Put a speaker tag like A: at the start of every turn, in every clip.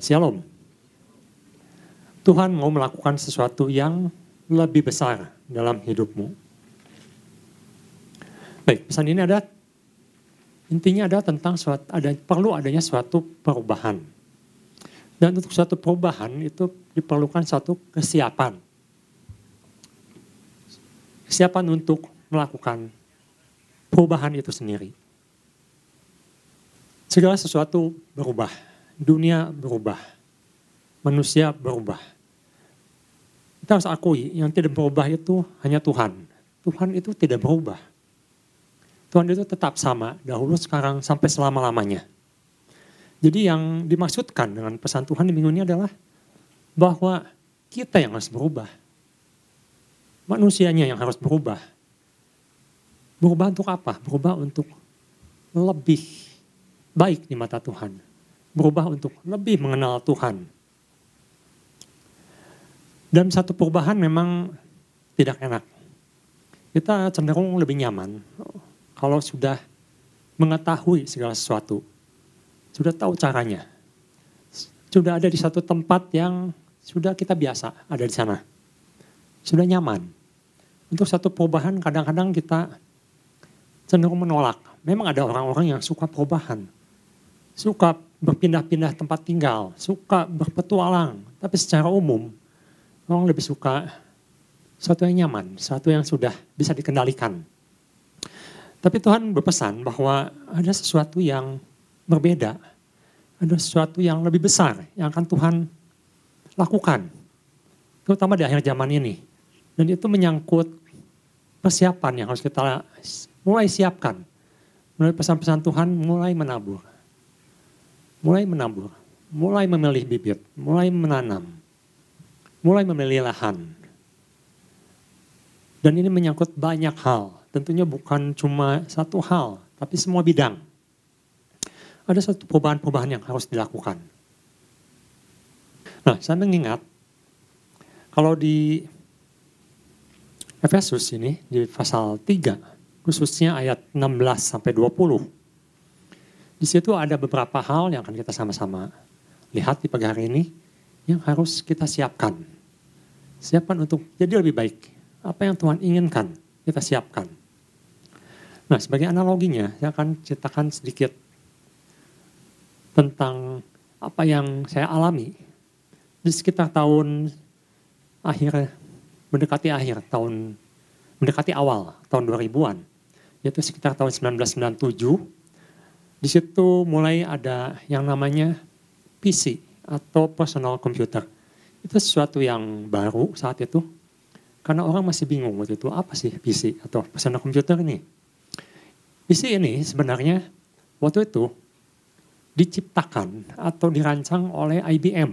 A: Shalom. Tuhan mau melakukan sesuatu yang lebih besar dalam hidupmu. Baik, pesan ini ada intinya ada tentang suatu, ada perlu adanya suatu perubahan. Dan untuk suatu perubahan itu diperlukan suatu kesiapan. Kesiapan untuk melakukan perubahan itu sendiri. Segala sesuatu berubah, dunia berubah, manusia berubah. Kita harus akui yang tidak berubah itu hanya Tuhan. Tuhan itu tidak berubah. Tuhan itu tetap sama dahulu, sekarang, sampai selama-lamanya. Jadi yang dimaksudkan dengan pesan Tuhan di minggu ini adalah bahwa kita yang harus berubah. Manusianya yang harus berubah. Berubah untuk apa? Berubah untuk lebih baik di mata Tuhan. Berubah untuk lebih mengenal Tuhan. Dan satu perubahan memang tidak enak. Kita cenderung lebih nyaman kalau sudah mengetahui segala sesuatu, sudah tahu caranya, sudah ada di satu tempat yang sudah kita biasa ada di sana, sudah nyaman. Untuk satu perubahan kadang-kadang kita cenderung menolak. Memang ada orang-orang yang suka perubahan, suka berpindah-pindah tempat tinggal, suka berpetualang, tapi secara umum orang lebih suka sesuatu yang nyaman, sesuatu yang sudah bisa dikendalikan. Tapi Tuhan berpesan bahwa ada sesuatu yang berbeda. Ada sesuatu yang lebih besar yang akan Tuhan lakukan. Terutama di akhir zaman ini. Dan itu menyangkut persiapan yang harus kita mulai siapkan. Melalui pesan-pesan Tuhan mulai menabur. Mulai menabur. Mulai memilih bibit. Mulai menanam. Mulai memilih lahan. Dan ini menyangkut banyak hal tentunya bukan cuma satu hal, tapi semua bidang. Ada satu perubahan-perubahan yang harus dilakukan. Nah, saya mengingat kalau di Efesus ini di pasal 3 khususnya ayat 16 sampai 20. Di situ ada beberapa hal yang akan kita sama-sama lihat di pagi hari ini yang harus kita siapkan. Siapkan untuk jadi lebih baik. Apa yang Tuhan inginkan, kita siapkan. Nah, sebagai analoginya, saya akan ceritakan sedikit tentang apa yang saya alami di sekitar tahun akhir mendekati akhir tahun mendekati awal tahun 2000-an yaitu sekitar tahun 1997 di situ mulai ada yang namanya PC atau personal computer itu sesuatu yang baru saat itu karena orang masih bingung waktu itu apa sih PC atau personal computer ini PC ini sebenarnya waktu itu diciptakan atau dirancang oleh IBM.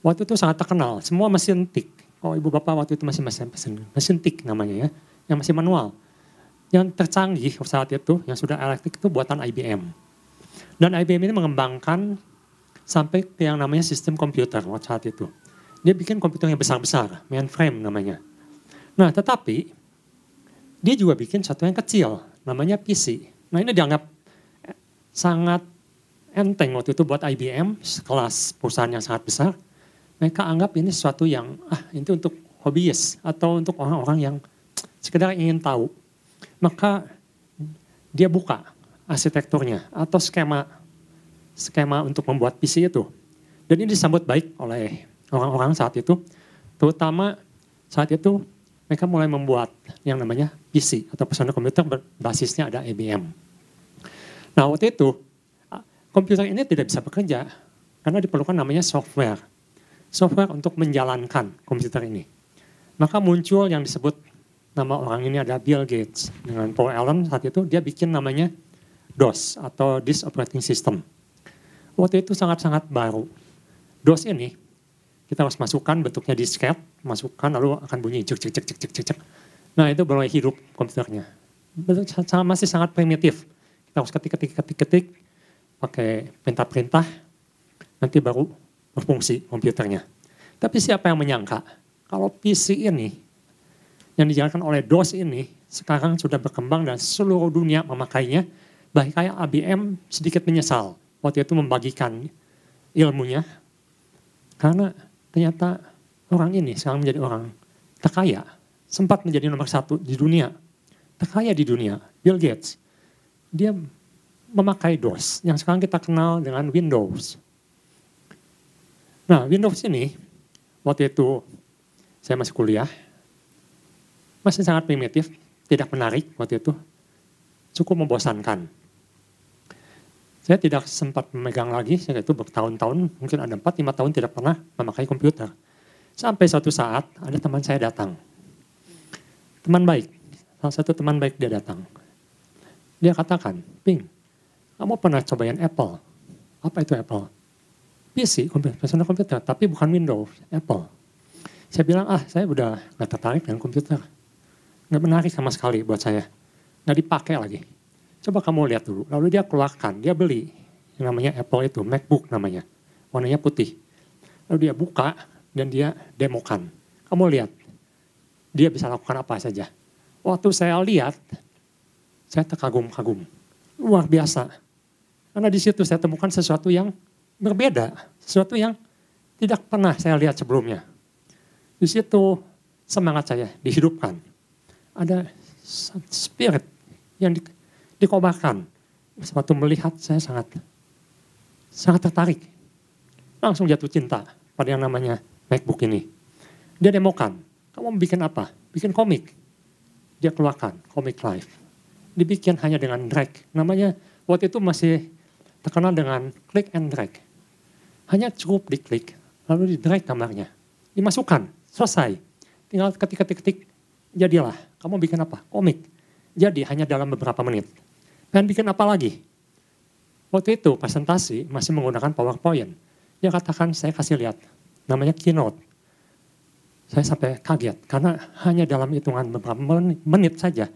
A: Waktu itu sangat terkenal, semua mesin tik. Oh ibu bapak waktu itu masih mesin, mesin, mesin tik namanya ya, yang masih manual. Yang tercanggih saat itu, yang sudah elektrik itu buatan IBM. Dan IBM ini mengembangkan sampai ke yang namanya sistem komputer saat itu. Dia bikin komputer yang besar-besar, mainframe namanya. Nah tetapi dia juga bikin satu yang kecil, namanya PC. Nah ini dianggap sangat enteng waktu itu buat IBM, kelas perusahaan yang sangat besar. Mereka anggap ini sesuatu yang, ah itu untuk hobiis atau untuk orang-orang yang sekedar ingin tahu. Maka dia buka arsitekturnya atau skema skema untuk membuat PC itu. Dan ini disambut baik oleh orang-orang saat itu, terutama saat itu mereka mulai membuat yang namanya PC atau personal komputer berbasisnya ada IBM. Nah waktu itu komputer ini tidak bisa bekerja karena diperlukan namanya software. Software untuk menjalankan komputer ini. Maka muncul yang disebut nama orang ini ada Bill Gates dengan Paul Allen saat itu dia bikin namanya DOS atau Disk Operating System. Waktu itu sangat-sangat baru. DOS ini kita harus masukkan bentuknya disket, masukkan lalu akan bunyi cek cek cek cek cek cek. Nah itu mulai hidup komputernya. Masih sangat primitif. Kita harus ketik ketik ketik ketik pakai perintah-perintah, nanti baru berfungsi komputernya. Tapi siapa yang menyangka kalau PC ini yang dijalankan oleh DOS ini sekarang sudah berkembang dan seluruh dunia memakainya, baik kayak IBM sedikit menyesal waktu itu membagikan ilmunya. Karena ternyata orang ini sekarang menjadi orang terkaya. Sempat menjadi nomor satu di dunia. Terkaya di dunia, Bill Gates. Dia memakai DOS yang sekarang kita kenal dengan Windows. Nah Windows ini waktu itu saya masih kuliah, masih sangat primitif, tidak menarik waktu itu, cukup membosankan. Saya tidak sempat memegang lagi, saya itu bertahun-tahun, mungkin ada 4-5 tahun tidak pernah memakai komputer. Sampai suatu saat ada teman saya datang. Teman baik, salah satu teman baik dia datang. Dia katakan, Ping, kamu pernah cobain Apple? Apa itu Apple? PC, komputer, personal komputer, tapi bukan Windows, Apple. Saya bilang, ah saya udah gak tertarik dengan komputer. Gak menarik sama sekali buat saya. Gak dipakai lagi Coba kamu lihat dulu. Lalu dia keluarkan, dia beli yang namanya Apple itu, MacBook namanya. Warnanya putih. Lalu dia buka dan dia demokan. Kamu lihat, dia bisa lakukan apa saja. Waktu saya lihat, saya terkagum-kagum. Luar biasa. Karena di situ saya temukan sesuatu yang berbeda. Sesuatu yang tidak pernah saya lihat sebelumnya. Di situ semangat saya dihidupkan. Ada spirit yang di, dikobarkan. Waktu melihat saya sangat sangat tertarik. Langsung jatuh cinta pada yang namanya MacBook ini. Dia demokan, kamu bikin apa? Bikin komik. Dia keluarkan, komik live. Dibikin hanya dengan drag. Namanya waktu itu masih terkenal dengan click and drag. Hanya cukup diklik, lalu di drag kamarnya. Dimasukkan, selesai. Tinggal ketik-ketik-ketik, jadilah. Kamu bikin apa? Komik. Jadi hanya dalam beberapa menit. Dan bikin apa lagi? Waktu itu presentasi masih menggunakan PowerPoint. Dia katakan saya kasih lihat, namanya keynote. Saya sampai kaget karena hanya dalam hitungan beberapa menit saja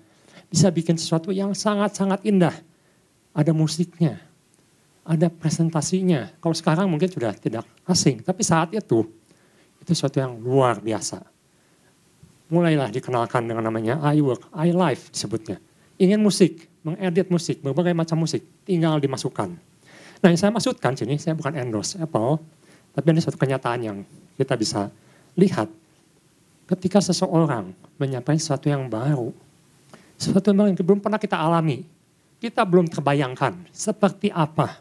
A: bisa bikin sesuatu yang sangat-sangat indah. Ada musiknya, ada presentasinya. Kalau sekarang mungkin sudah tidak asing, tapi saat itu itu sesuatu yang luar biasa. Mulailah dikenalkan dengan namanya iWork, iLife disebutnya. Ingin musik, mengedit musik, berbagai macam musik, tinggal dimasukkan. Nah yang saya maksudkan sini, saya bukan endorse Apple, tapi ini suatu kenyataan yang kita bisa lihat. Ketika seseorang menyampaikan sesuatu yang baru, sesuatu yang belum pernah kita alami, kita belum terbayangkan seperti apa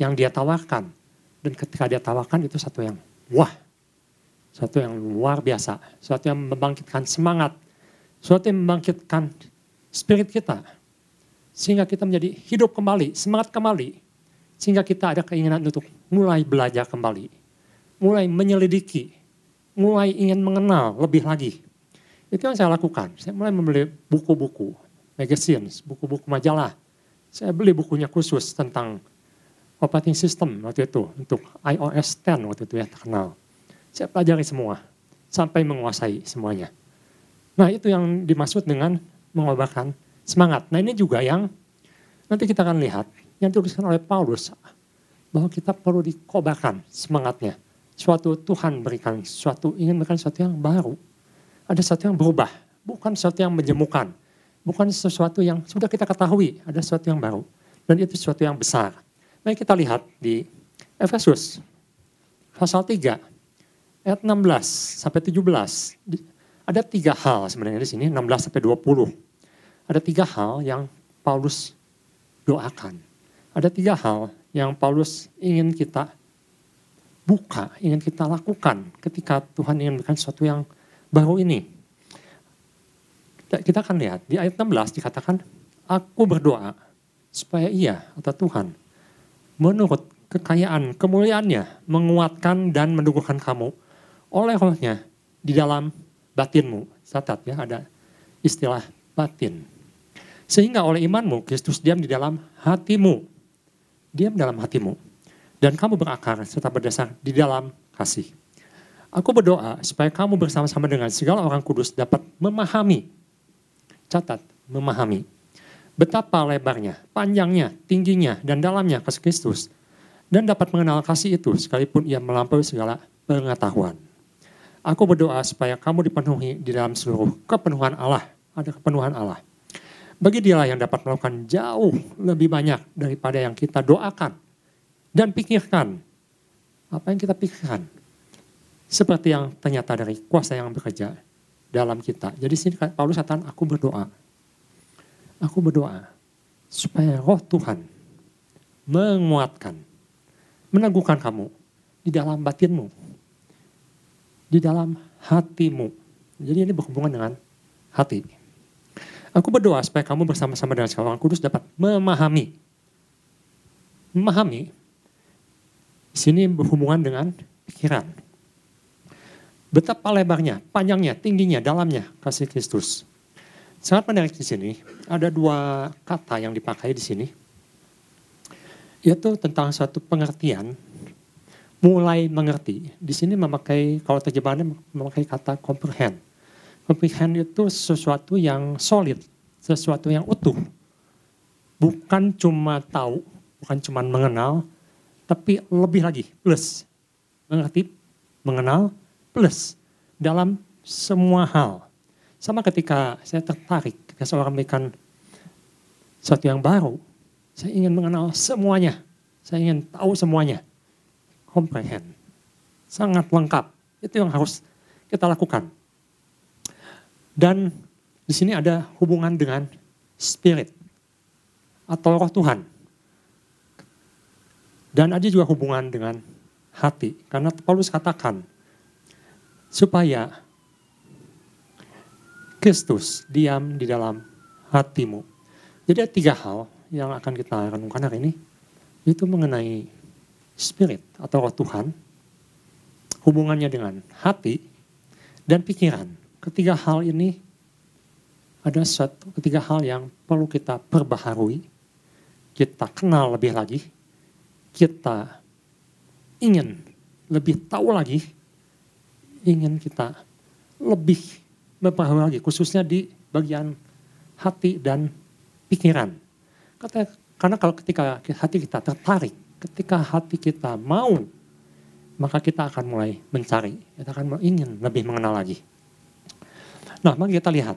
A: yang dia tawarkan. Dan ketika dia tawarkan itu satu yang wah, satu yang luar biasa, satu yang membangkitkan semangat, satu yang membangkitkan spirit kita, sehingga kita menjadi hidup kembali, semangat kembali. Sehingga kita ada keinginan untuk mulai belajar kembali. Mulai menyelidiki, mulai ingin mengenal lebih lagi. Itu yang saya lakukan. Saya mulai membeli buku-buku, magazines, buku-buku majalah. Saya beli bukunya khusus tentang operating system waktu itu. Untuk iOS 10 waktu itu ya terkenal. Saya pelajari semua. Sampai menguasai semuanya. Nah itu yang dimaksud dengan mengobarkan semangat. Nah ini juga yang nanti kita akan lihat yang dituliskan oleh Paulus bahwa kita perlu dikobarkan semangatnya. Suatu Tuhan berikan suatu ingin berikan sesuatu yang baru. Ada sesuatu yang berubah, bukan sesuatu yang menjemukan, bukan sesuatu yang sudah kita ketahui, ada sesuatu yang baru. Dan itu sesuatu yang besar. Mari kita lihat di Efesus pasal 3 ayat 16 sampai 17. Ada tiga hal sebenarnya di sini 16 sampai 20 ada tiga hal yang Paulus doakan. Ada tiga hal yang Paulus ingin kita buka, ingin kita lakukan ketika Tuhan ingin memberikan sesuatu yang baru ini. Kita akan lihat di ayat 16 dikatakan, Aku berdoa supaya ia atau Tuhan menurut kekayaan kemuliaannya menguatkan dan mendukungkan kamu oleh rohnya di dalam batinmu. Catat ya ada istilah batin. Sehingga oleh imanmu Kristus diam di dalam hatimu. Diam dalam hatimu. Dan kamu berakar serta berdasar di dalam kasih. Aku berdoa supaya kamu bersama-sama dengan segala orang kudus dapat memahami. Catat, memahami. Betapa lebarnya, panjangnya, tingginya, dan dalamnya kasih Kristus. Dan dapat mengenal kasih itu sekalipun ia melampaui segala pengetahuan. Aku berdoa supaya kamu dipenuhi di dalam seluruh kepenuhan Allah. Ada kepenuhan Allah bagi dialah yang dapat melakukan jauh lebih banyak daripada yang kita doakan dan pikirkan apa yang kita pikirkan. Seperti yang ternyata dari kuasa yang bekerja dalam kita. Jadi sini Paulus katakan, aku berdoa. Aku berdoa supaya roh Tuhan menguatkan, meneguhkan kamu di dalam batinmu, di dalam hatimu. Jadi ini berhubungan dengan hati. Aku berdoa supaya kamu bersama-sama dengan seorang kudus dapat memahami. Memahami, sini berhubungan dengan pikiran. Betapa lebarnya, panjangnya, tingginya, dalamnya kasih Kristus. Sangat menarik di sini, ada dua kata yang dipakai di sini. Yaitu tentang suatu pengertian, mulai mengerti. Di sini memakai, kalau terjemahannya memakai kata comprehend. Comprehend itu sesuatu yang solid, sesuatu yang utuh. Bukan cuma tahu, bukan cuma mengenal, tapi lebih lagi, plus. Mengerti, mengenal, plus. Dalam semua hal. Sama ketika saya tertarik, ketika seorang memberikan sesuatu yang baru, saya ingin mengenal semuanya. Saya ingin tahu semuanya. Comprehend. Sangat lengkap. Itu yang harus kita lakukan. Dan di sini ada hubungan dengan spirit atau roh Tuhan. Dan ada juga hubungan dengan hati. Karena Paulus katakan, supaya Kristus diam di dalam hatimu. Jadi ada tiga hal yang akan kita renungkan hari ini. Itu mengenai spirit atau roh Tuhan, hubungannya dengan hati, dan pikiran. Ketiga hal ini ada satu ketiga hal yang perlu kita perbaharui, kita kenal lebih lagi, kita ingin lebih tahu lagi, ingin kita lebih memahami lagi, khususnya di bagian hati dan pikiran. Karena kalau ketika hati kita tertarik, ketika hati kita mau, maka kita akan mulai mencari, kita akan ingin lebih mengenal lagi. Nah, mari kita lihat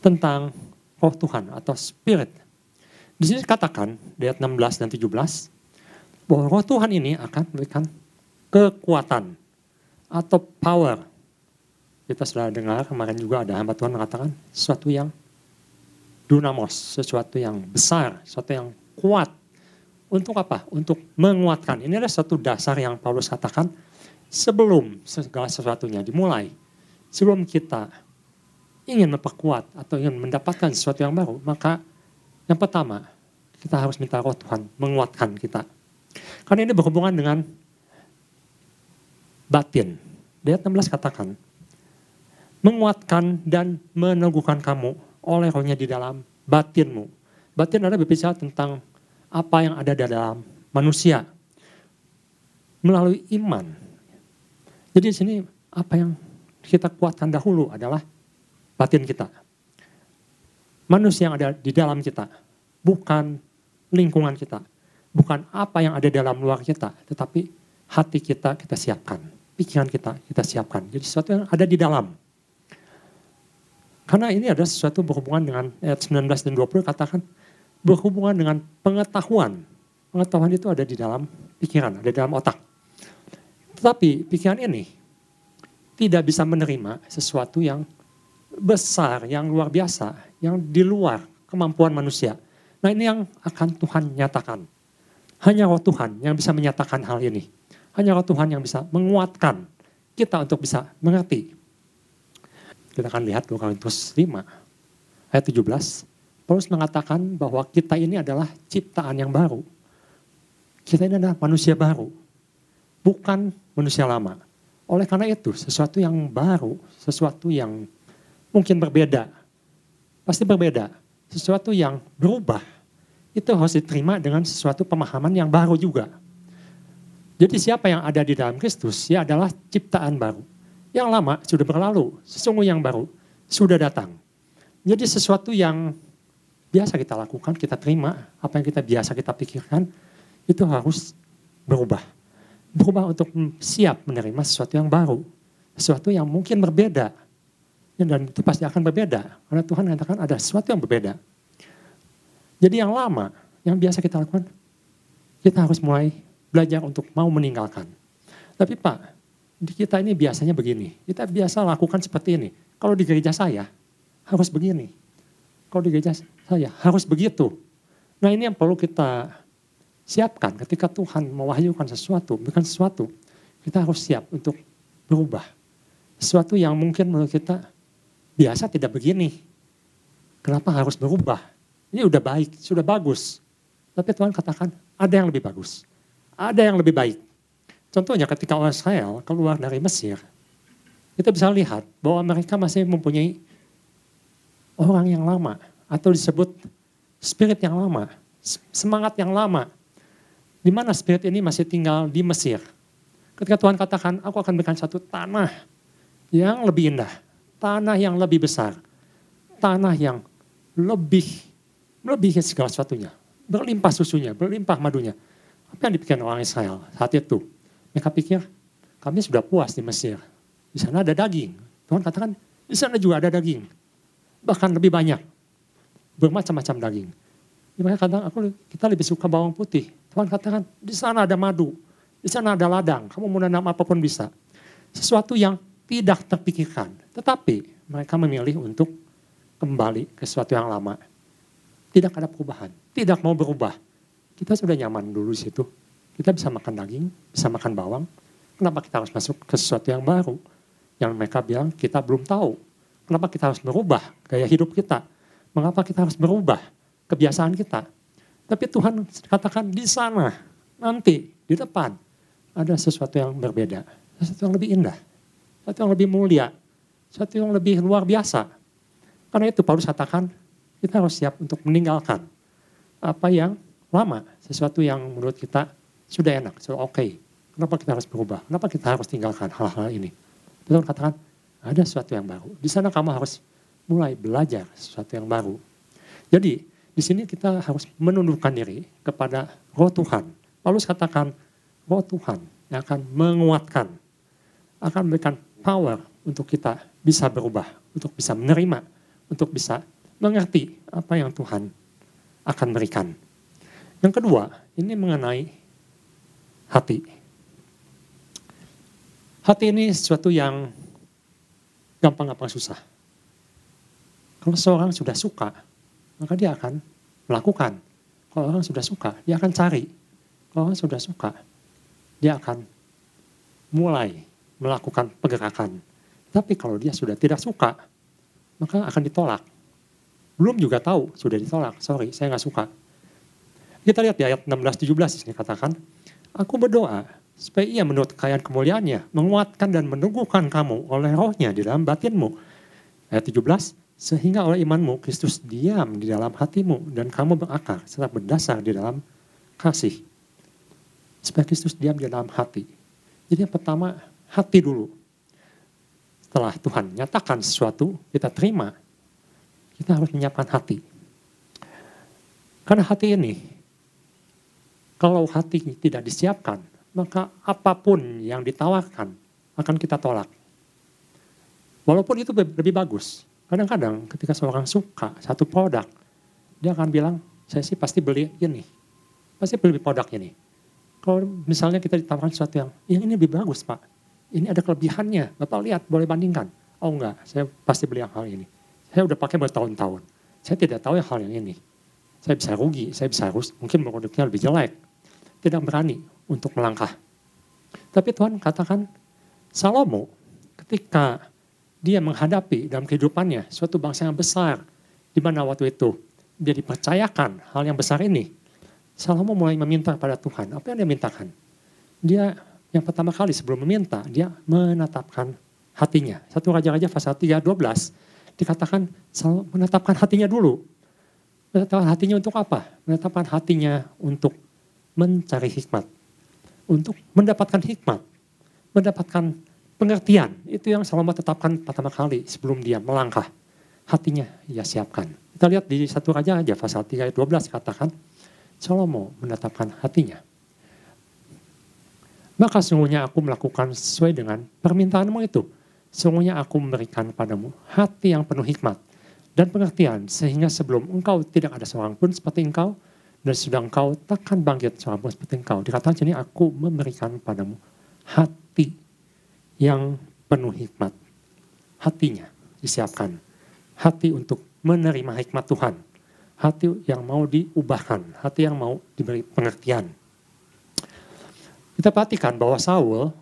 A: tentang roh Tuhan atau spirit di sini katakan di ayat 16 dan 17 bahwa roh Tuhan ini akan memberikan kekuatan atau power. Kita sudah dengar kemarin juga ada hamba Tuhan mengatakan sesuatu yang dunamos, sesuatu yang besar, sesuatu yang kuat. Untuk apa? Untuk menguatkan. Ini adalah satu dasar yang Paulus katakan sebelum segala sesuatunya dimulai. Sebelum kita ingin memperkuat atau ingin mendapatkan sesuatu yang baru, maka yang pertama, kita harus minta roh Tuhan menguatkan kita. Karena ini berhubungan dengan batin. Ayat 16 katakan, menguatkan dan meneguhkan kamu oleh rohnya di dalam batinmu. Batin adalah berbicara tentang apa yang ada dalam manusia. Melalui iman. Jadi di sini apa yang kita kuatkan dahulu adalah batin kita manusia yang ada di dalam kita, bukan lingkungan kita, bukan apa yang ada dalam luar kita, tetapi hati kita kita siapkan, pikiran kita kita siapkan. Jadi sesuatu yang ada di dalam. Karena ini ada sesuatu berhubungan dengan ayat 19 dan 20 katakan berhubungan dengan pengetahuan. Pengetahuan itu ada di dalam pikiran, ada di dalam otak. Tetapi pikiran ini tidak bisa menerima sesuatu yang besar, yang luar biasa, yang di luar kemampuan manusia. Nah ini yang akan Tuhan nyatakan. Hanya roh Tuhan yang bisa menyatakan hal ini. Hanya roh Tuhan yang bisa menguatkan kita untuk bisa mengerti. Kita akan lihat 2 Korintus 5 ayat 17. Paulus mengatakan bahwa kita ini adalah ciptaan yang baru. Kita ini adalah manusia baru. Bukan manusia lama. Oleh karena itu sesuatu yang baru, sesuatu yang mungkin berbeda pasti berbeda. Sesuatu yang berubah itu harus diterima dengan sesuatu pemahaman yang baru juga. Jadi siapa yang ada di dalam Kristus, ya adalah ciptaan baru. Yang lama sudah berlalu, sesungguhnya yang baru sudah datang. Jadi sesuatu yang biasa kita lakukan, kita terima, apa yang kita biasa kita pikirkan, itu harus berubah. Berubah untuk siap menerima sesuatu yang baru. Sesuatu yang mungkin berbeda dan itu pasti akan berbeda. Karena Tuhan mengatakan ada sesuatu yang berbeda. Jadi yang lama, yang biasa kita lakukan, kita harus mulai belajar untuk mau meninggalkan. Tapi Pak, di kita ini biasanya begini. Kita biasa lakukan seperti ini. Kalau di gereja saya harus begini. Kalau di gereja saya harus begitu. Nah ini yang perlu kita siapkan ketika Tuhan mewahyukan sesuatu, bukan sesuatu. Kita harus siap untuk berubah. Sesuatu yang mungkin menurut kita biasa tidak begini. Kenapa harus berubah? Ini udah baik, sudah bagus. Tapi Tuhan katakan ada yang lebih bagus. Ada yang lebih baik. Contohnya ketika orang Israel keluar dari Mesir, kita bisa lihat bahwa mereka masih mempunyai orang yang lama atau disebut spirit yang lama, semangat yang lama. Di mana spirit ini masih tinggal di Mesir. Ketika Tuhan katakan, aku akan berikan satu tanah yang lebih indah, tanah yang lebih besar, tanah yang lebih melebihi segala sesuatunya, berlimpah susunya, berlimpah madunya. Apa yang dipikirkan orang Israel saat itu? Mereka pikir, kami sudah puas di Mesir. Di sana ada daging. Tuhan katakan, di sana juga ada daging. Bahkan lebih banyak. Bermacam-macam daging. Mereka katakan, aku, kita lebih suka bawang putih. Tuhan katakan, di sana ada madu. Di sana ada ladang. Kamu mau nanam apa pun bisa. Sesuatu yang tidak terpikirkan. Tetapi mereka memilih untuk kembali ke sesuatu yang lama. Tidak ada perubahan. Tidak mau berubah. Kita sudah nyaman dulu situ kita bisa makan daging, bisa makan bawang. Kenapa kita harus masuk ke sesuatu yang baru? Yang mereka bilang kita belum tahu. Kenapa kita harus merubah gaya hidup kita? Mengapa kita harus berubah kebiasaan kita? Tapi Tuhan katakan di sana, nanti, di depan, ada sesuatu yang berbeda. Sesuatu yang lebih indah. Sesuatu yang lebih mulia. Sesuatu yang lebih luar biasa. Karena itu Paulus katakan, kita harus siap untuk meninggalkan apa yang lama. Sesuatu yang menurut kita sudah enak, sudah oke. Okay. Kenapa kita harus berubah? Kenapa kita harus tinggalkan hal-hal ini? Tuhan katakan, ada sesuatu yang baru. Di sana kamu harus mulai belajar sesuatu yang baru. Jadi, di sini kita harus menundukkan diri kepada roh Tuhan. Paulus katakan, roh Tuhan yang akan menguatkan, akan memberikan power untuk kita bisa berubah, untuk bisa menerima, untuk bisa mengerti apa yang Tuhan akan berikan. Yang kedua, ini mengenai hati. Hati ini sesuatu yang gampang-gampang susah. Kalau seorang sudah suka, maka dia akan melakukan. Kalau orang sudah suka, dia akan cari. Kalau orang sudah suka, dia akan mulai melakukan pergerakan. Tapi kalau dia sudah tidak suka, maka akan ditolak. Belum juga tahu, sudah ditolak. Sorry, saya nggak suka. Kita lihat di ayat 16-17 di sini katakan, Aku berdoa supaya ia menurut kekayaan kemuliaannya menguatkan dan meneguhkan kamu oleh rohnya di dalam batinmu. Ayat 17, sehingga oleh imanmu Kristus diam di dalam hatimu dan kamu berakar serta berdasar di dalam kasih. Supaya Kristus diam di dalam hati. Jadi yang pertama, hati dulu. Setelah Tuhan nyatakan sesuatu, kita terima. Kita harus menyiapkan hati. Karena hati ini kalau hati tidak disiapkan, maka apa pun yang ditawarkan akan kita tolak. Walaupun itu lebih bagus. Kadang-kadang ketika seorang suka satu produk, dia akan bilang, saya sih pasti beli ini. Pasti beli produk ini. Kalau misalnya kita ditawarkan sesuatu yang, yang ini lebih bagus pak. Ini ada kelebihannya, Bapak lihat, boleh bandingkan. Oh enggak, saya pasti beli yang hal ini. Saya udah pakai bertahun-tahun. Saya tidak tahu yang hal yang ini. Saya bisa rugi, saya bisa harus, mungkin produknya lebih jelek tidak berani untuk melangkah. Tapi Tuhan katakan, Salomo ketika dia menghadapi dalam kehidupannya suatu bangsa yang besar, di mana waktu itu dia dipercayakan hal yang besar ini, Salomo mulai meminta kepada Tuhan. Apa yang dia mintakan? Dia yang pertama kali sebelum meminta, dia menetapkan hatinya. Satu Raja-Raja pasal 3, 12, dikatakan Salomo menetapkan hatinya dulu. Menetapkan hatinya untuk apa? Menetapkan hatinya untuk mencari hikmat. Untuk mendapatkan hikmat, mendapatkan pengertian. Itu yang Salomo tetapkan pertama kali sebelum dia melangkah. Hatinya ia siapkan. Kita lihat di satu raja aja pasal 3 ayat 12 katakan, Salomo menetapkan hatinya. Maka sungguhnya aku melakukan sesuai dengan permintaanmu itu. Sungguhnya aku memberikan padamu hati yang penuh hikmat dan pengertian sehingga sebelum engkau tidak ada seorang pun seperti engkau dan sudah engkau takkan bangkit seorang pun seperti engkau. Dikatakan sini aku memberikan padamu hati yang penuh hikmat. Hatinya disiapkan. Hati untuk menerima hikmat Tuhan. Hati yang mau diubahkan. Hati yang mau diberi pengertian. Kita perhatikan bahwa Saul,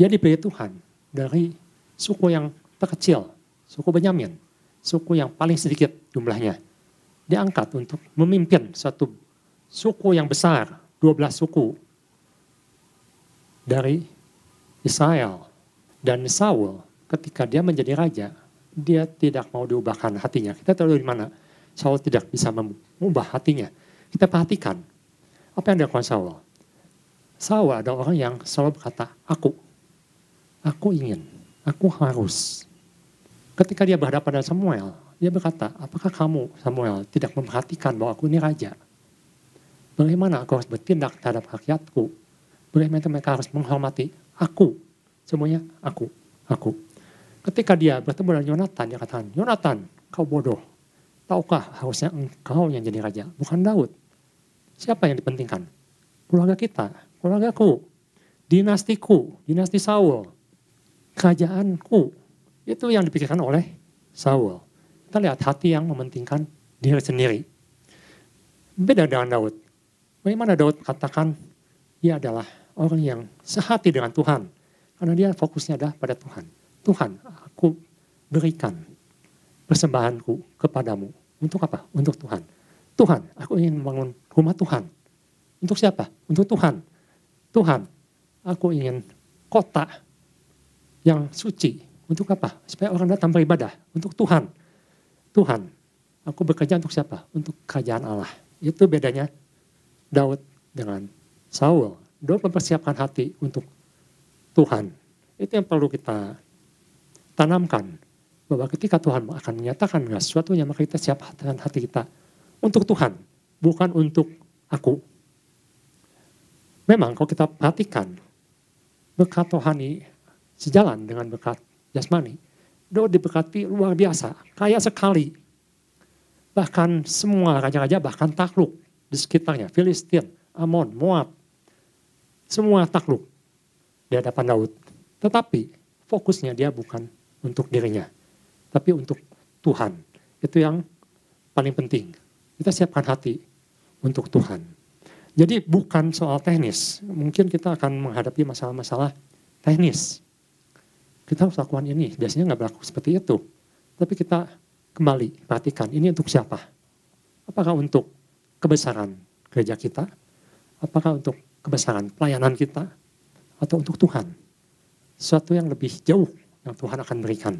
A: dia diberi Tuhan dari suku yang terkecil, suku Benyamin, suku yang paling sedikit jumlahnya diangkat untuk memimpin satu suku yang besar, 12 suku dari Israel. Dan Saul ketika dia menjadi raja, dia tidak mau diubahkan hatinya. Kita tahu di mana Saul tidak bisa mengubah hatinya. Kita perhatikan apa yang dilakukan Saul. Saul adalah orang yang selalu berkata, aku, aku ingin, aku harus. Ketika dia berhadapan dengan Samuel, dia berkata, apakah kamu Samuel tidak memperhatikan bahwa aku ini raja? Bagaimana aku harus bertindak terhadap rakyatku? Bagaimana mereka harus menghormati aku? Semuanya aku, aku. Ketika dia bertemu dengan Yonatan, dia katakan, Yonatan, kau bodoh. Tahukah harusnya engkau yang jadi raja, bukan Daud. Siapa yang dipentingkan? Keluarga kita, keluargaku, dinastiku, dinasti Saul, kerajaanku. Itu yang dipikirkan oleh Saul. Kita lihat hati yang mementingkan diri sendiri. Beda dengan Daud. Bagaimana Daud katakan dia adalah orang yang sehati dengan Tuhan. Karena dia fokusnya adalah pada Tuhan. Tuhan, aku berikan persembahanku kepadamu. Untuk apa? Untuk Tuhan. Tuhan, aku ingin membangun rumah Tuhan. Untuk siapa? Untuk Tuhan. Tuhan, aku ingin kota yang suci. Untuk apa? Supaya orang datang beribadah. Untuk Tuhan. Tuhan, aku bekerja untuk siapa? Untuk kerajaan Allah. Itu bedanya Daud dengan Saul. Daud mempersiapkan hati untuk Tuhan. Itu yang perlu kita tanamkan. Bahwa ketika Tuhan akan menyatakan sesuatu yang maka kita siap dengan hati kita untuk Tuhan. Bukan untuk aku. Memang kalau kita perhatikan berkat rohani sejalan dengan berkat jasmani Daud diberkati luar biasa, kaya sekali. Bahkan semua raja-raja bahkan takluk di sekitarnya, Filistin, Amon, Moab. Semua takluk di hadapan Daud. Tetapi fokusnya dia bukan untuk dirinya, tapi untuk Tuhan. Itu yang paling penting. Kita siapkan hati untuk Tuhan. Jadi bukan soal teknis. Mungkin kita akan menghadapi masalah-masalah teknis kita harus lakukan ini. Biasanya nggak berlaku seperti itu. Tapi kita kembali perhatikan ini untuk siapa? Apakah untuk kebesaran gereja kita? Apakah untuk kebesaran pelayanan kita? Atau untuk Tuhan? Sesuatu yang lebih jauh yang Tuhan akan berikan.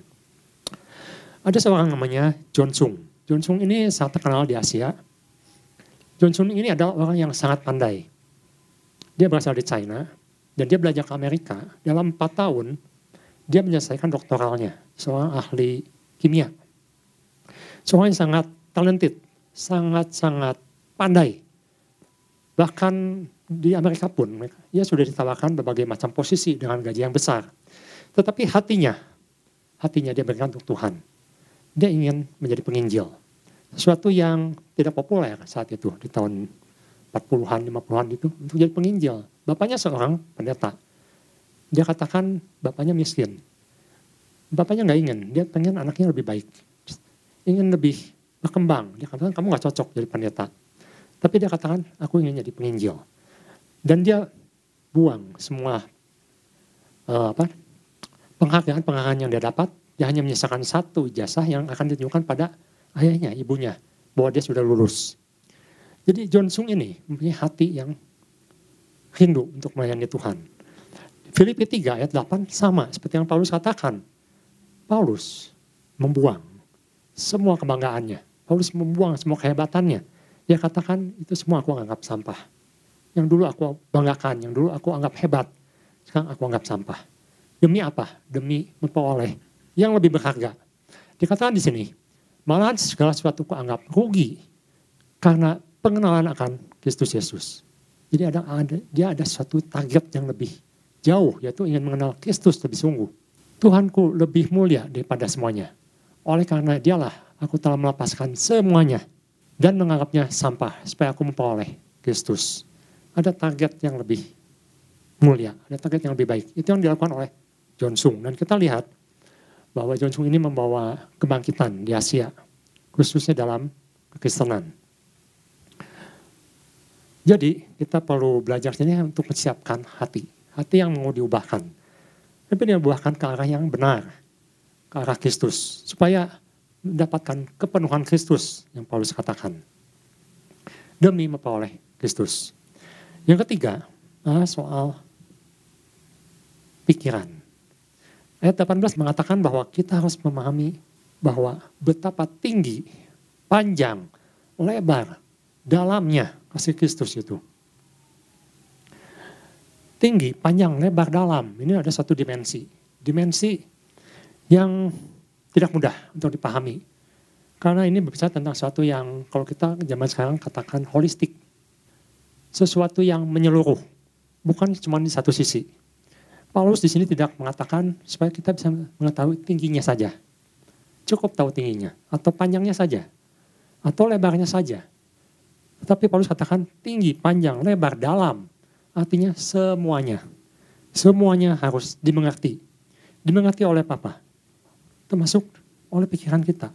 A: Ada seorang namanya John Sung. John Sung ini sangat terkenal di Asia. John Sung ini adalah orang yang sangat pandai. Dia berasal dari China dan dia belajar ke Amerika. Dalam empat tahun dia menyelesaikan doktoralnya, seorang ahli kimia. Seorang yang sangat talented, sangat-sangat pandai. Bahkan di Amerika pun, dia sudah ditawarkan berbagai macam posisi dengan gaji yang besar. Tetapi hatinya, hatinya dia berikan untuk Tuhan. Dia ingin menjadi penginjil. Sesuatu yang tidak populer saat itu, di tahun 40-an, 50-an itu, untuk jadi penginjil. Bapaknya seorang pendeta, dia katakan bapaknya miskin. Bapaknya nggak ingin, dia pengen anaknya lebih baik. Ingin lebih berkembang. Dia katakan kamu nggak cocok jadi pendeta. Tapi dia katakan aku ingin jadi penginjil. Dan dia buang semua uh, apa penghargaan-penghargaan yang dia dapat. Dia hanya menyisakan satu ijazah yang akan ditunjukkan pada ayahnya, ibunya. Bahwa dia sudah lulus. Jadi John Sung ini mempunyai hati yang rindu untuk melayani Tuhan Filipi 3 ayat 8 sama seperti yang Paulus katakan. Paulus membuang semua kebanggaannya. Paulus membuang semua kehebatannya. Dia katakan itu semua aku anggap sampah. Yang dulu aku banggakan, yang dulu aku anggap hebat. Sekarang aku anggap sampah. Demi apa? Demi memperoleh yang lebih berharga. Dikatakan di sini, malahan segala sesuatu aku anggap rugi karena pengenalan akan Kristus Yesus. Jadi ada, ada dia ada suatu target yang lebih jauh, yaitu ingin mengenal Kristus lebih sungguh. Tuhanku lebih mulia daripada semuanya. Oleh karena dialah aku telah melepaskan semuanya. dan menganggapnya sampah supaya aku memperoleh Kristus. Ada target yang lebih mulia, ada target yang lebih baik. Itu yang dilakukan oleh John Sung. Dan kita lihat bahwa John Sung ini membawa kebangkitan di Asia, khususnya dalam kekristenan. Jadi kita perlu belajar ini untuk menyiapkan hati, hati yang mau diubahkan. Tapi diubahkan ke arah yang benar, ke arah Kristus, supaya mendapatkan kepenuhan Kristus yang Paulus katakan. Demi memperoleh Kristus. Yang ketiga adalah soal pikiran. Ayat 18 mengatakan bahwa kita harus memahami bahwa betapa tinggi, panjang, lebar, dalamnya kasih Kristus itu. Tinggi, panjang, lebar, dalam. Ini ada satu dimensi. Dimensi yang tidak mudah untuk dipahami. Karena ini berbicara tentang sesuatu yang kalau kita zaman sekarang katakan holistik. Sesuatu yang menyeluruh, bukan cuma di satu sisi. Paulus di sini tidak mengatakan supaya kita bisa mengetahui tingginya saja. Cukup tahu tingginya, atau panjangnya saja, atau lebarnya saja. Tetapi Paulus katakan tinggi, panjang, lebar, dalam. Artinya semuanya. Semuanya harus dimengerti. Dimengerti oleh Papa termasuk oleh pikiran kita.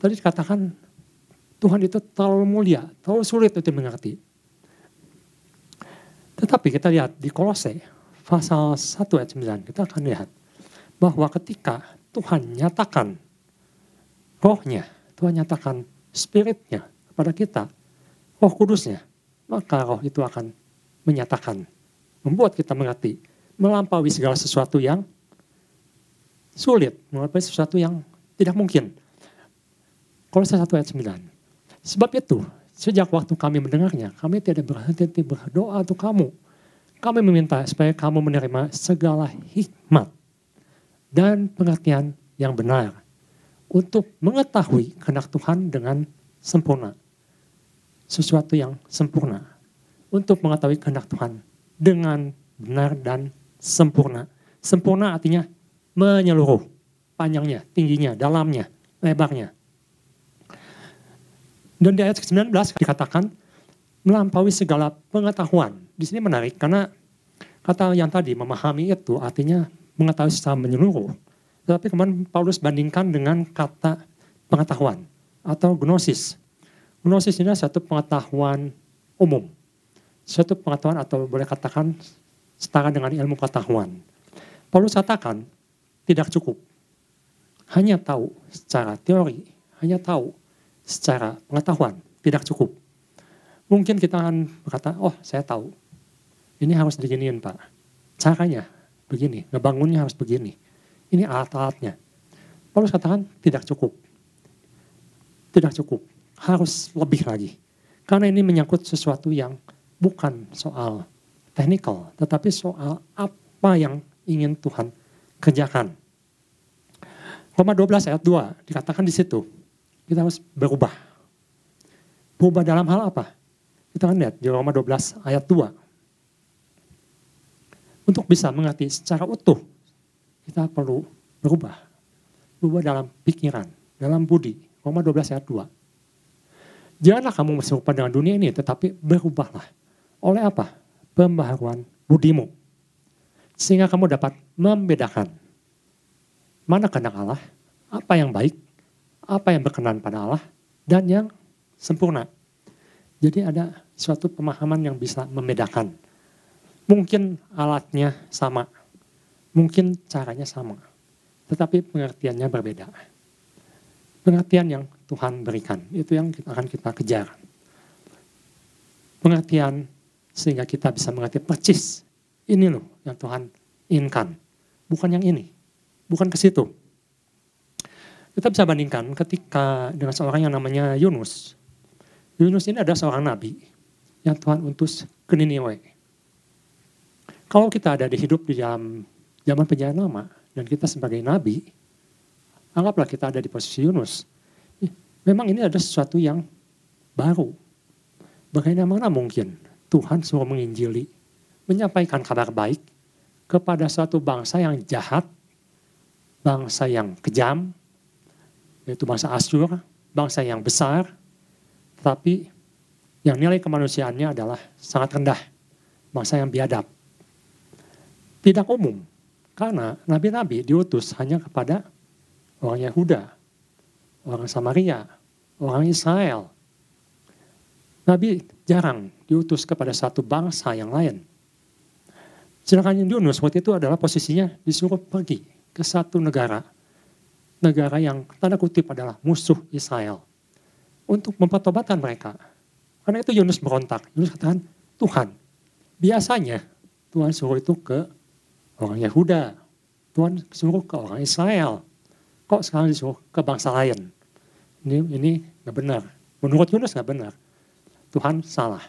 A: Tadi dikatakan Tuhan itu terlalu mulia, terlalu sulit untuk dimengerti. Tetapi kita lihat di Kolose pasal 1 ayat 9, kita akan lihat bahwa ketika Tuhan nyatakan rohnya, Tuhan nyatakan spiritnya kepada kita, roh kudusnya, maka roh itu akan menyatakan, membuat kita mengerti, melampaui segala sesuatu yang sulit mengapa sesuatu yang tidak mungkin. Saya satu ayat 9. Sebab itu, sejak waktu kami mendengarnya, kami tidak berhenti berdoa untuk kamu. Kami meminta supaya kamu menerima segala hikmat dan pengertian yang benar untuk mengetahui kehendak Tuhan dengan sempurna. Sesuatu yang sempurna. Untuk mengetahui kehendak Tuhan dengan benar dan sempurna. Sempurna artinya menyeluruh panjangnya, tingginya, dalamnya, lebarnya. Dan di ayat 19 dikatakan melampaui segala pengetahuan. Di sini menarik karena kata yang tadi memahami itu artinya mengetahui secara menyeluruh. Tetapi kemudian Paulus bandingkan dengan kata pengetahuan atau gnosis. Gnosis ini adalah satu pengetahuan umum. Suatu pengetahuan atau boleh katakan setara dengan ilmu pengetahuan. Paulus katakan tidak cukup. Hanya tahu secara teori, hanya tahu secara pengetahuan, tidak cukup. Mungkin kita akan berkata, oh saya tahu, ini harus diginiin Pak. Caranya begini, ngebangunnya harus begini. Ini alat-alatnya. Paulus katakan tidak cukup. Tidak cukup, harus lebih lagi. Karena ini menyangkut sesuatu yang bukan soal teknikal, tetapi soal apa yang ingin Tuhan kerjakan. Roma 12 ayat 2 dikatakan di situ. Kita harus berubah. Berubah dalam hal apa? Kita akan lihat di Roma 12 ayat 2. Untuk bisa mengerti secara utuh, kita perlu berubah. Berubah dalam pikiran, dalam budi. Roma 12 ayat 2. Janganlah kamu serupa dengan dunia ini, tetapi berubahlah. Oleh apa? Pembaharuan budimu. Sehingga kamu dapat membedakan mana kehendak Allah, apa yang baik, apa yang berkenan pada Allah, dan yang sempurna. Jadi ada suatu pemahaman yang bisa membedakan. Mungkin alatnya sama, mungkin caranya sama, tetapi pengertiannya berbeda. Pengertian yang Tuhan berikan, itu yang akan kita kejar. Pengertian sehingga kita bisa mengerti percis, ini loh yang Tuhan inginkan, bukan yang ini bukan ke situ. Kita bisa bandingkan ketika dengan seorang yang namanya Yunus. Yunus ini adalah seorang nabi yang Tuhan utus ke Niniwe. Kalau kita ada di hidup di dalam zaman perjalanan lama dan kita sebagai nabi, anggaplah kita ada di posisi Yunus. Memang ini ada sesuatu yang baru. Bagaimana mungkin Tuhan suruh menginjili, menyampaikan kabar baik kepada suatu bangsa yang jahat, bangsa yang kejam, yaitu bangsa Asyur, bangsa yang besar, Tetapi yang nilai kemanusiaannya adalah sangat rendah. Bangsa yang biadab. Tidak umum. Karena nabi-nabi diutus hanya kepada orang Yahuda, orang Samaria, orang Israel. Nabi jarang diutus kepada satu bangsa yang lain. Sedangkan Yunus waktu itu adalah posisinya disuruh pergi ke satu negara. Negara yang tanda kutip adalah musuh Israel. Untuk mempertobatkan mereka. Karena itu Yunus berontak. Yunus katakan, Tuhan, biasanya Tuhan suruh itu ke orang Yahuda. Tuhan suruh ke orang Israel. Kok sekarang disuruh ke bangsa lain? Ini ini nggak benar. Menurut Yunus nggak benar. Tuhan salah.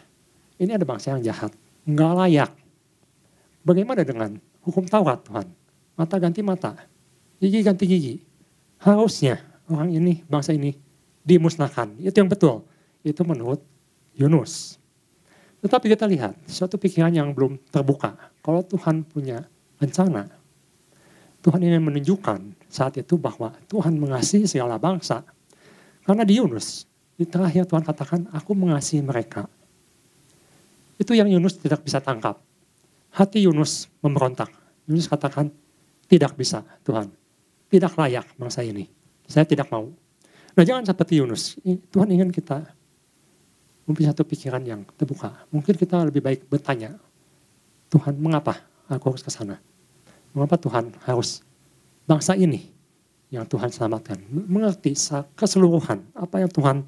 A: Ini ada bangsa yang jahat. Nggak layak. Bagaimana dengan hukum Taurat Tuhan? Mata ganti mata. Gigi ganti gigi. Harusnya orang ini, bangsa ini dimusnahkan. Itu yang betul. Itu menurut Yunus. Tetapi kita lihat suatu pikiran yang belum terbuka. Kalau Tuhan punya rencana, Tuhan ingin menunjukkan saat itu bahwa Tuhan mengasihi segala bangsa. Karena di Yunus, di terakhir Tuhan katakan, aku mengasihi mereka. Itu yang Yunus tidak bisa tangkap. Hati Yunus memberontak. Yunus katakan, tidak bisa Tuhan. Tidak layak bangsa ini. Saya tidak mau. Nah jangan seperti Yunus. Tuhan ingin kita mempunyai satu pikiran yang terbuka. Mungkin kita lebih baik bertanya, Tuhan mengapa aku harus ke sana? Mengapa Tuhan harus bangsa ini yang Tuhan selamatkan? Mengerti keseluruhan apa yang Tuhan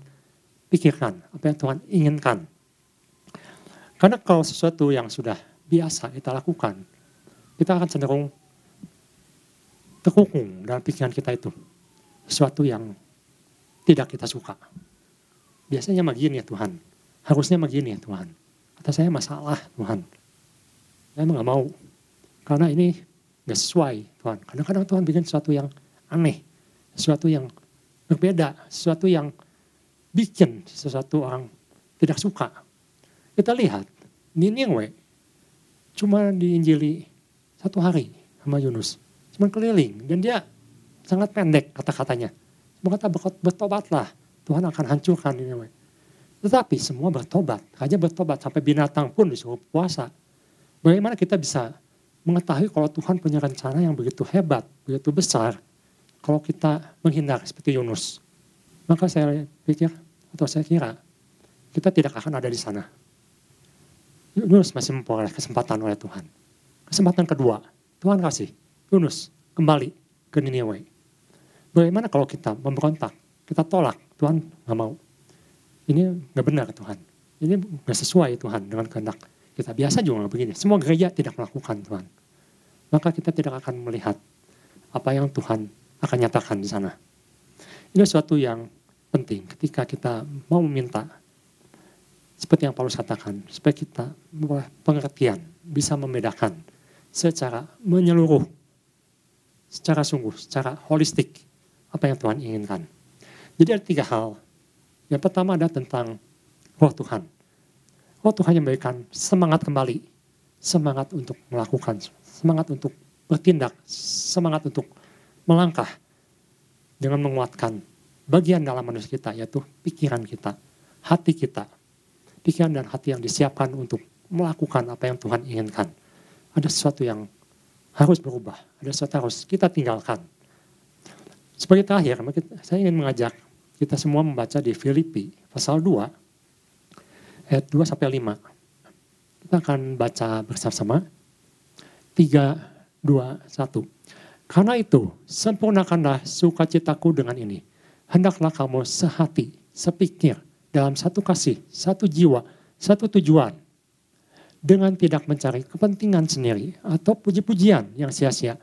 A: pikirkan, apa yang Tuhan inginkan. Karena kalau sesuatu yang sudah biasa kita lakukan, kita akan cenderung terkungkung dalam pikiran kita itu. Sesuatu yang tidak kita suka. Biasanya begini ya Tuhan. Harusnya begini ya Tuhan. Kata saya masalah Tuhan. Saya emang gak mau. Karena ini gak sesuai Tuhan. Kadang-kadang Tuhan bikin sesuatu yang aneh. Sesuatu yang berbeda. Sesuatu yang bikin sesuatu orang tidak suka. Kita lihat, Niniwe cuma diinjili satu hari sama Yunus. Cuma keliling. Dan dia sangat pendek kata-katanya. Cuma kata bertobatlah Tuhan akan hancurkan ini. Tetapi semua bertobat, hanya bertobat sampai binatang pun disuruh puasa. Bagaimana kita bisa mengetahui kalau Tuhan punya rencana yang begitu hebat, begitu besar, kalau kita menghindar seperti Yunus. Maka saya pikir, atau saya kira, kita tidak akan ada di sana. Yunus masih memperoleh kesempatan oleh Tuhan. Kesempatan kedua, Tuhan kasih, Yunus kembali ke Niniwe. Bagaimana kalau kita memberontak, kita tolak, Tuhan nggak mau. Ini nggak benar Tuhan. Ini nggak sesuai Tuhan dengan kehendak kita. Biasa juga begini. Semua gereja tidak melakukan Tuhan. Maka kita tidak akan melihat apa yang Tuhan akan nyatakan di sana. Ini sesuatu yang penting ketika kita mau meminta seperti yang Paulus katakan, supaya kita pengertian, bisa membedakan secara menyeluruh, secara sungguh, secara holistik, apa yang Tuhan inginkan. Jadi ada tiga hal. Yang pertama ada tentang roh Tuhan. Roh Tuhan yang memberikan semangat kembali. Semangat untuk melakukan, semangat untuk bertindak, semangat untuk melangkah dengan menguatkan bagian dalam manusia kita yaitu pikiran kita, hati kita. Pikiran dan hati yang disiapkan untuk melakukan apa yang Tuhan inginkan. Ada sesuatu yang harus berubah, ada sesuatu harus kita tinggalkan. Sebagai terakhir, saya ingin mengajak kita semua membaca di Filipi pasal 2 ayat 2 sampai 5. Kita akan baca bersama-sama. 3 2 1. Karena itu, sempurnakanlah sukacitaku dengan ini. Hendaklah kamu sehati, sepikir, dalam satu kasih, satu jiwa, satu tujuan. Dengan tidak mencari kepentingan sendiri atau puji-pujian yang sia-sia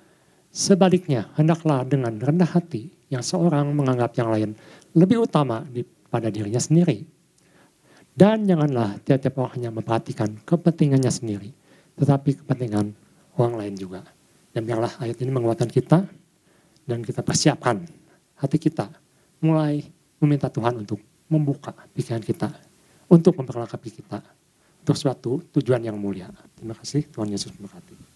A: Sebaliknya, hendaklah dengan rendah hati yang seorang menganggap yang lain lebih utama pada dirinya sendiri. Dan janganlah tiap-tiap orang hanya memperhatikan kepentingannya sendiri, tetapi kepentingan orang lain juga. Dan biarlah ayat ini menguatkan kita dan kita persiapkan hati kita mulai meminta Tuhan untuk membuka pikiran kita, untuk memperlengkapi kita untuk suatu tujuan yang mulia. Terima kasih Tuhan Yesus memberkati.